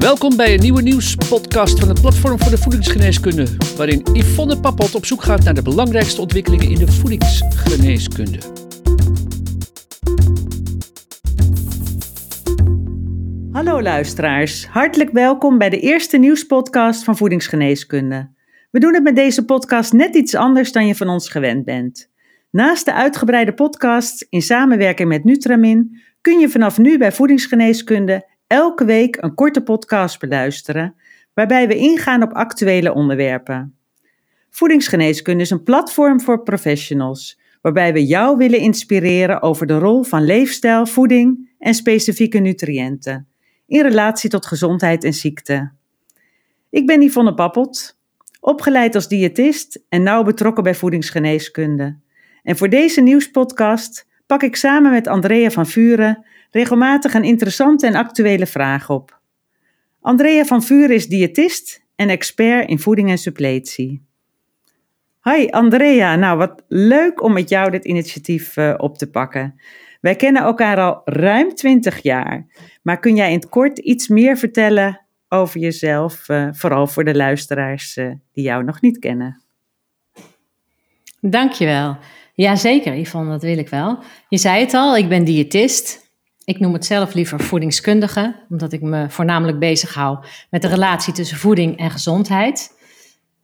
Welkom bij een nieuwe nieuwspodcast van het Platform voor de Voedingsgeneeskunde, waarin Yvonne Pappot op zoek gaat naar de belangrijkste ontwikkelingen in de voedingsgeneeskunde. Hallo luisteraars, hartelijk welkom bij de eerste nieuwspodcast van Voedingsgeneeskunde. We doen het met deze podcast net iets anders dan je van ons gewend bent. Naast de uitgebreide podcast in samenwerking met Nutramin kun je vanaf nu bij Voedingsgeneeskunde elke week een korte podcast beluisteren, waarbij we ingaan op actuele onderwerpen. Voedingsgeneeskunde is een platform voor professionals, waarbij we jou willen inspireren over de rol van leefstijl, voeding en specifieke nutriënten in relatie tot gezondheid en ziekte. Ik ben Yvonne Pappelt, opgeleid als diëtist en nauw betrokken bij voedingsgeneeskunde. En voor deze nieuwspodcast pak ik samen met Andrea van Vuren regelmatig een interessante en actuele vraag op. Andrea van Vuren is diëtist en expert in voeding en suppletie. Hi Andrea, nou wat leuk om met jou dit initiatief uh, op te pakken. Wij kennen elkaar al ruim 20 jaar, maar kun jij in het kort iets meer vertellen over jezelf, uh, vooral voor de luisteraars uh, die jou nog niet kennen? Dankjewel. Jazeker, Yvonne, dat wil ik wel. Je zei het al, ik ben diëtist. Ik noem het zelf liever voedingskundige, omdat ik me voornamelijk bezighoud met de relatie tussen voeding en gezondheid.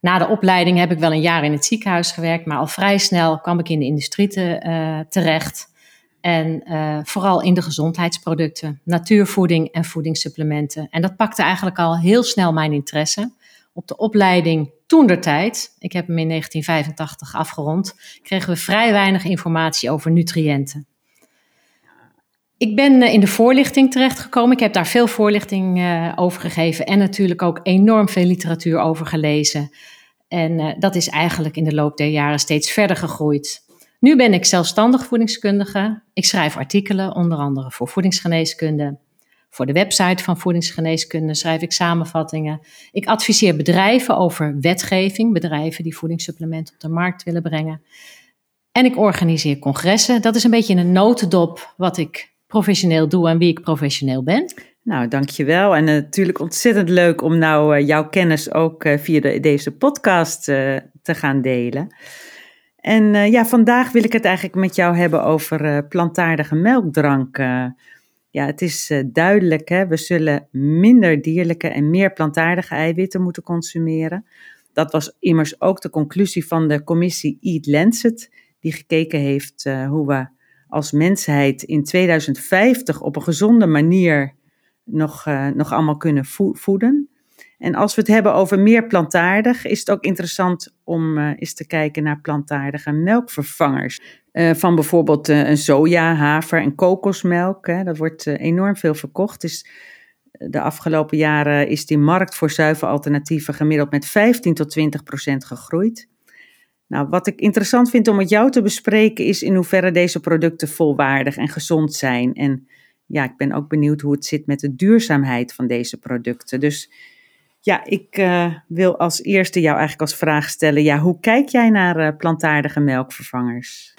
Na de opleiding heb ik wel een jaar in het ziekenhuis gewerkt, maar al vrij snel kwam ik in de industrie te, uh, terecht. En uh, vooral in de gezondheidsproducten, natuurvoeding en voedingssupplementen. En dat pakte eigenlijk al heel snel mijn interesse. Op de opleiding toen der tijd, ik heb hem in 1985 afgerond, kregen we vrij weinig informatie over nutriënten. Ik ben in de voorlichting terechtgekomen. Ik heb daar veel voorlichting uh, over gegeven en natuurlijk ook enorm veel literatuur over gelezen. En uh, dat is eigenlijk in de loop der jaren steeds verder gegroeid. Nu ben ik zelfstandig voedingskundige. Ik schrijf artikelen, onder andere voor voedingsgeneeskunde. Voor de website van Voedingsgeneeskunde schrijf ik samenvattingen. Ik adviseer bedrijven over wetgeving, bedrijven die voedingssupplementen op de markt willen brengen. En ik organiseer congressen. Dat is een beetje een notendop wat ik professioneel doe en wie ik professioneel ben. Nou, dankjewel. En natuurlijk ontzettend leuk om nou uh, jouw kennis ook uh, via de, deze podcast uh, te gaan delen. En ja, vandaag wil ik het eigenlijk met jou hebben over plantaardige melkdrank. ja, het is duidelijk, hè? we zullen minder dierlijke en meer plantaardige eiwitten moeten consumeren. Dat was immers ook de conclusie van de commissie Eat Lancet, die gekeken heeft hoe we als mensheid in 2050 op een gezonde manier nog, uh, nog allemaal kunnen voeden. En als we het hebben over meer plantaardig, is het ook interessant om uh, eens te kijken naar plantaardige melkvervangers. Uh, van bijvoorbeeld een soja, haver en kokosmelk. Hè. Dat wordt enorm veel verkocht. Dus de afgelopen jaren is die markt voor zuivelalternatieven gemiddeld met 15 tot 20 procent gegroeid. Nou, wat ik interessant vind om met jou te bespreken is in hoeverre deze producten volwaardig en gezond zijn. En ja, ik ben ook benieuwd hoe het zit met de duurzaamheid van deze producten. Dus ja, ik uh, wil als eerste jou eigenlijk als vraag stellen: ja, hoe kijk jij naar uh, plantaardige melkvervangers?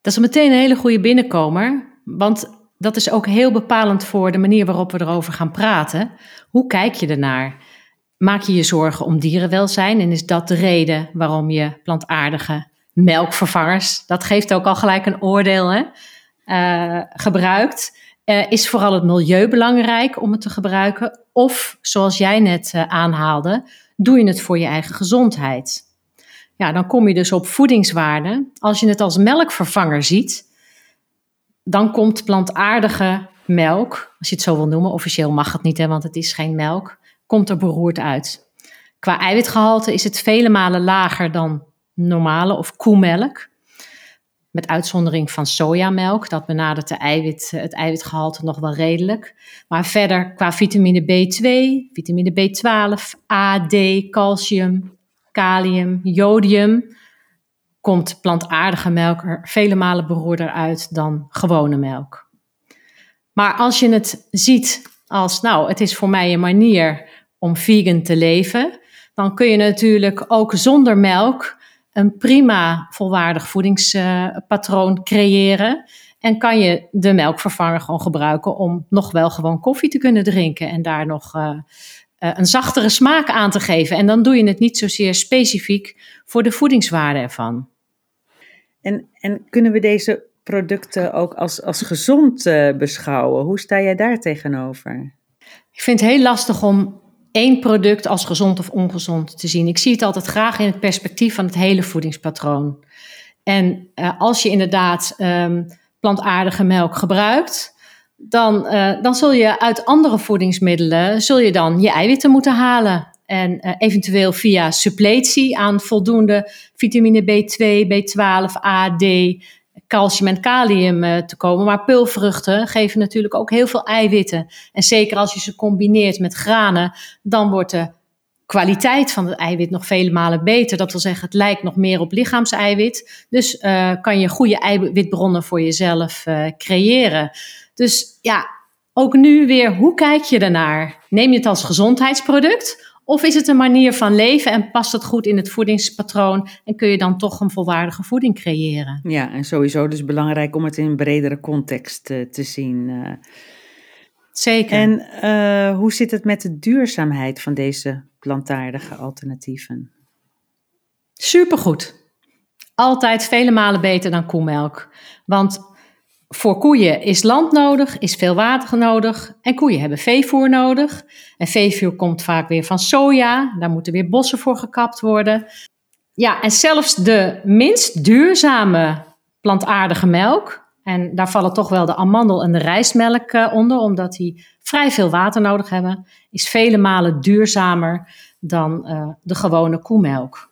Dat is meteen een hele goede binnenkomer, want dat is ook heel bepalend voor de manier waarop we erover gaan praten. Hoe kijk je ernaar? Maak je je zorgen om dierenwelzijn en is dat de reden waarom je plantaardige melkvervangers, dat geeft ook al gelijk een oordeel, hè, uh, gebruikt? Uh, is vooral het milieu belangrijk om het te gebruiken? Of, zoals jij net uh, aanhaalde, doe je het voor je eigen gezondheid? Ja, dan kom je dus op voedingswaarde. Als je het als melkvervanger ziet, dan komt plantaardige melk, als je het zo wil noemen, officieel mag het niet, hè, want het is geen melk, komt er beroerd uit. Qua eiwitgehalte is het vele malen lager dan normale of koemelk. Met uitzondering van sojamelk, dat benadert de eiwit, het eiwitgehalte nog wel redelijk. Maar verder qua vitamine B2, vitamine B12, A, D, calcium, kalium, jodium, komt plantaardige melk er vele malen beroerder uit dan gewone melk. Maar als je het ziet als, nou, het is voor mij een manier om vegan te leven, dan kun je natuurlijk ook zonder melk een prima volwaardig voedingspatroon creëren. En kan je de melkvervanger gewoon gebruiken om nog wel gewoon koffie te kunnen drinken en daar nog uh, een zachtere smaak aan te geven. En dan doe je het niet zozeer specifiek voor de voedingswaarde ervan. En, en kunnen we deze producten ook als, als gezond uh, beschouwen? Hoe sta jij daar tegenover? Ik vind het heel lastig om één product als gezond of ongezond te zien. Ik zie het altijd graag in het perspectief van het hele voedingspatroon. En uh, als je inderdaad um, plantaardige melk gebruikt, dan, uh, dan zul je uit andere voedingsmiddelen zul je dan je eiwitten moeten halen. En uh, eventueel via suppletie aan voldoende vitamine B2, B12, A, D, calcium en kalium uh, te komen. Maar pulvruchten geven natuurlijk ook heel veel eiwitten. En zeker als je ze combineert met granen, dan wordt de kwaliteit van het eiwit nog vele malen beter. Dat wil zeggen, het lijkt nog meer op lichaamseiwit. Dus uh, kan je goede eiwitbronnen voor jezelf uh, creëren. Dus ja, ook nu weer, hoe kijk je ernaar? Neem je het als gezondheidsproduct? Of is het een manier van leven en past het goed in het voedingspatroon en kun je dan toch een volwaardige voeding creëren? Ja, en sowieso dus belangrijk om het in een bredere context uh, te zien. Uh. Zeker. En uh, hoe zit het met de duurzaamheid van deze plantaardige alternatieven? Supergoed. Altijd vele malen beter dan koemelk. Want voor koeien is land nodig, is veel water nodig en koeien hebben veevoer nodig. En veevoer komt vaak weer van soja, daar moeten weer bossen voor gekapt worden. Ja, en zelfs de minst duurzame plantaardige melk, en daar vallen toch wel de amandel- en de rijstmelk uh, onder, omdat die vrij veel water nodig hebben, is vele malen duurzamer dan uh, de gewone koemelk.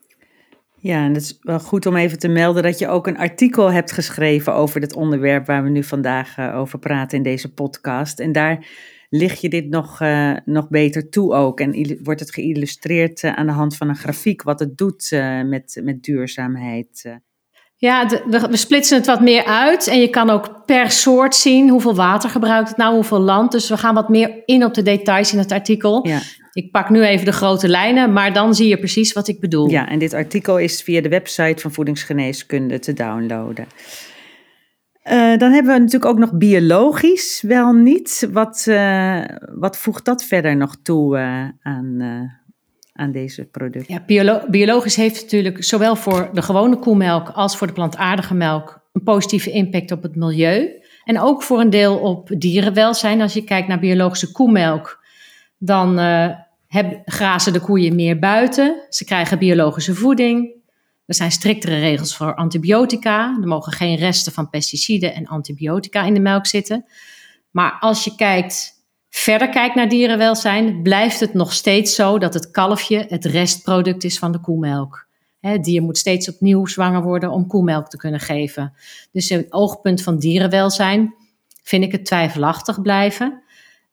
Ja, en het is wel goed om even te melden dat je ook een artikel hebt geschreven over het onderwerp waar we nu vandaag uh, over praten in deze podcast. En daar lig je dit nog, uh, nog beter toe ook. En wordt het geïllustreerd uh, aan de hand van een grafiek wat het doet met, met duurzaamheid. Ja, de, we, we, splitsen het wat meer uit. En je kan ook per soort zien hoeveel water gebruikt het nou, hoeveel land. Dus we gaan wat meer in op de details in het artikel. Ja. Ik pak nu even de grote lijnen, maar dan zie je precies wat ik bedoel. Ja, en dit artikel is via de website van Voedingsgeneeskunde te downloaden. Uh, dan hebben we natuurlijk ook nog biologisch, wel niet. Wat, uh, wat voegt dat verder nog toe uh, aan, aan deze producten? Ja, biolo biologisch heeft natuurlijk zowel voor de gewone koemelk als voor de plantaardige melk een positieve impact op het milieu. En ook voor een deel op dierenwelzijn. Als je kijkt naar biologische koemelk, dan heb, grazen de koeien meer buiten. Ze krijgen biologische voeding. Er zijn striktere regels voor antibiotica. Er mogen geen resten van pesticiden en antibiotica in de melk zitten. Maar als je kijkt, verder kijkt naar dierenwelzijn, blijft het nog steeds zo dat het kalfje het restproduct is van de koemelk. Het dier moet steeds opnieuw zwanger worden om koemelk te kunnen geven. Dus het oogpunt van dierenwelzijn vind ik het twijfelachtig blijven.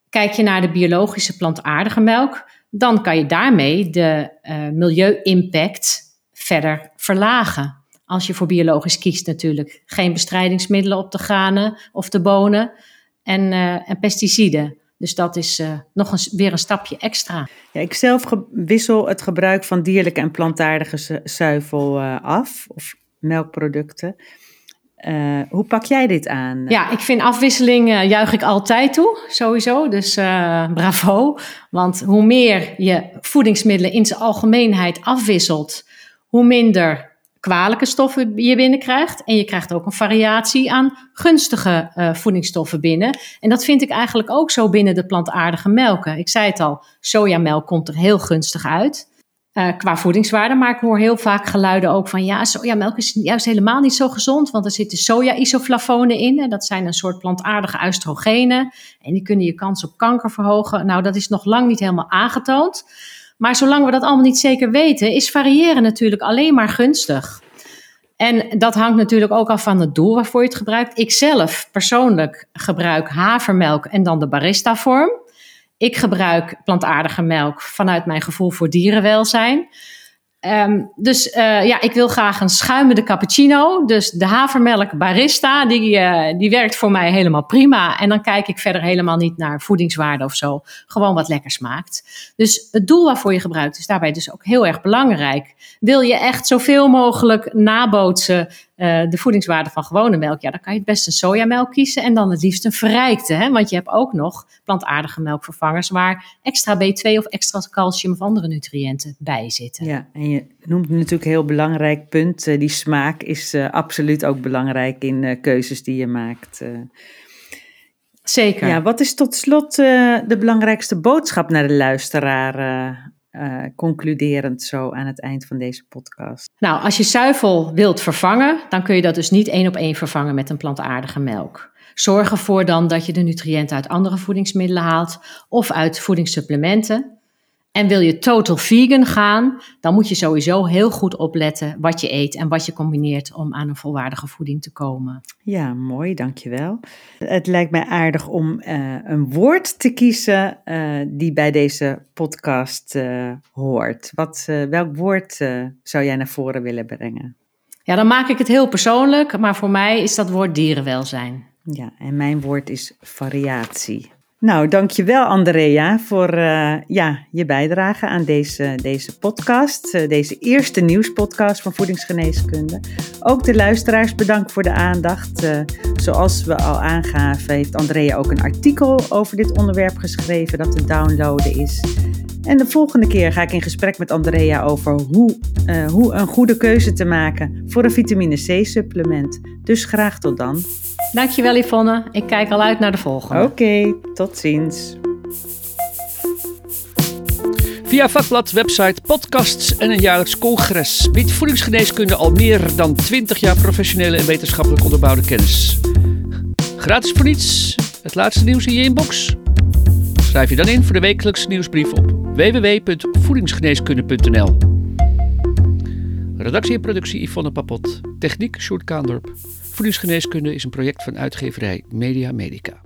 Kijk je naar de biologische plantaardige melk, dan kan je daarmee de uh, milieu-impact verder verlagen. Als je voor biologisch kiest natuurlijk. Geen bestrijdingsmiddelen op de granen of de bonen en, uh, en pesticiden. Dus dat is uh, nog eens weer een stapje extra. Ja, ik zelf wissel het gebruik van dierlijke en plantaardige zuivel af, of melkproducten. Uh, hoe pak jij dit aan? Ja, ik vind afwisseling uh, juich ik altijd toe, sowieso. Dus uh, bravo. Want hoe meer je voedingsmiddelen in zijn algemeenheid afwisselt, hoe minder kwalijke stoffen je binnenkrijgt. En je krijgt ook een variatie aan gunstige voedingsstoffen binnen. En dat vind ik eigenlijk ook zo binnen de plantaardige melken. Ik zei het al, sojamelk komt er heel gunstig uit. Uh, qua voedingswaarde. Maar ik hoor heel vaak geluiden ook van ja, sojamelk is juist helemaal niet zo gezond, want er zitten soja-isoflavonen in. En dat zijn een soort plantaardige oestrogenen. En die kunnen je kans op kanker verhogen. Nou, dat is nog lang niet helemaal aangetoond. Maar zolang we dat allemaal niet zeker weten, is variëren natuurlijk alleen maar gunstig. En dat hangt natuurlijk ook af van het doel waarvoor je het gebruikt. Ik zelf persoonlijk gebruik havermelk en dan de barista vorm. Ik gebruik plantaardige melk vanuit mijn gevoel voor dierenwelzijn. Ehm, dus uh, ja, ik wil graag een schuimende cappuccino. Dus de havermelk barista, die, uh, die werkt voor mij helemaal prima. En dan kijk ik verder helemaal niet naar voedingswaarde of zo. Gewoon wat lekker smaakt. Dus het doel waarvoor je gebruikt is daarbij dus ook heel erg belangrijk. Wil je echt zoveel mogelijk nabootsen uh, de voedingswaarde van gewone melk, ja, dan kan je het best een sojamelk kiezen en dan het liefst een verrijkte. Hè? Want je hebt ook nog plantaardige melkvervangers waar extra B2 of extra calcium of andere nutriënten bij zitten. Ja, en je noemt natuurlijk een heel belangrijk punt. Uh, die smaak is uh, absoluut ook belangrijk in keuzes die je maakt. Zeker. Ja, wat is tot slot de belangrijkste boodschap naar de luisteraar? Uh, concluderend zo aan het eind van deze podcast? Nou, als je zuivel wilt vervangen, dan kun je dat dus niet één op één vervangen met een plantaardige melk. Zorg ervoor dan dat je de nutriënten uit andere voedingsmiddelen haalt of uit voedingssupplementen. En wil je total vegan gaan, dan moet je sowieso heel goed opletten wat je eet en wat je combineert om aan een volwaardige voeding te komen. Ja, mooi, dankjewel. Het lijkt mij aardig om uh, een woord te kiezen uh, die bij deze podcast uh, hoort. Wat, welk woord zou jij naar voren willen brengen? Ja, dan maak ik het heel persoonlijk, maar voor mij is dat woord dierenwelzijn. Ja, en mijn woord is variatie. Nou, dankjewel Andrea voor uh, ja, je bijdrage aan deze, deze podcast. Uh, deze eerste nieuwspodcast van voedingsgeneeskunde. Ook de luisteraars bedankt voor de aandacht. Uh, zoals we al aangaven heeft Andrea ook een artikel over dit onderwerp geschreven dat te downloaden is. En de volgende keer ga ik in gesprek met Andrea over hoe, hoe een goede keuze te maken voor een vitamine C supplement. Dus graag tot dan. Dankjewel Yvonne. Ik kijk al uit naar de volgende. Oké, okay, tot ziens. Via vakblad, website, podcasts en een jaarlijks congres biedt voedingsgeneeskunde al meer dan 20 jaar professionele en wetenschappelijk onderbouwde kennis. Gratis voor niets, het laatste nieuws in je inbox. Schrijf je dan in voor de wekelijkse nieuwsbrief op www.voedingsgeneeskunde.nl. Redactie en productie Yvonne Papot. Techniek Sjoerd Kaandorp. Voedingsgeneeskunde is een project van uitgeverij Media Medica.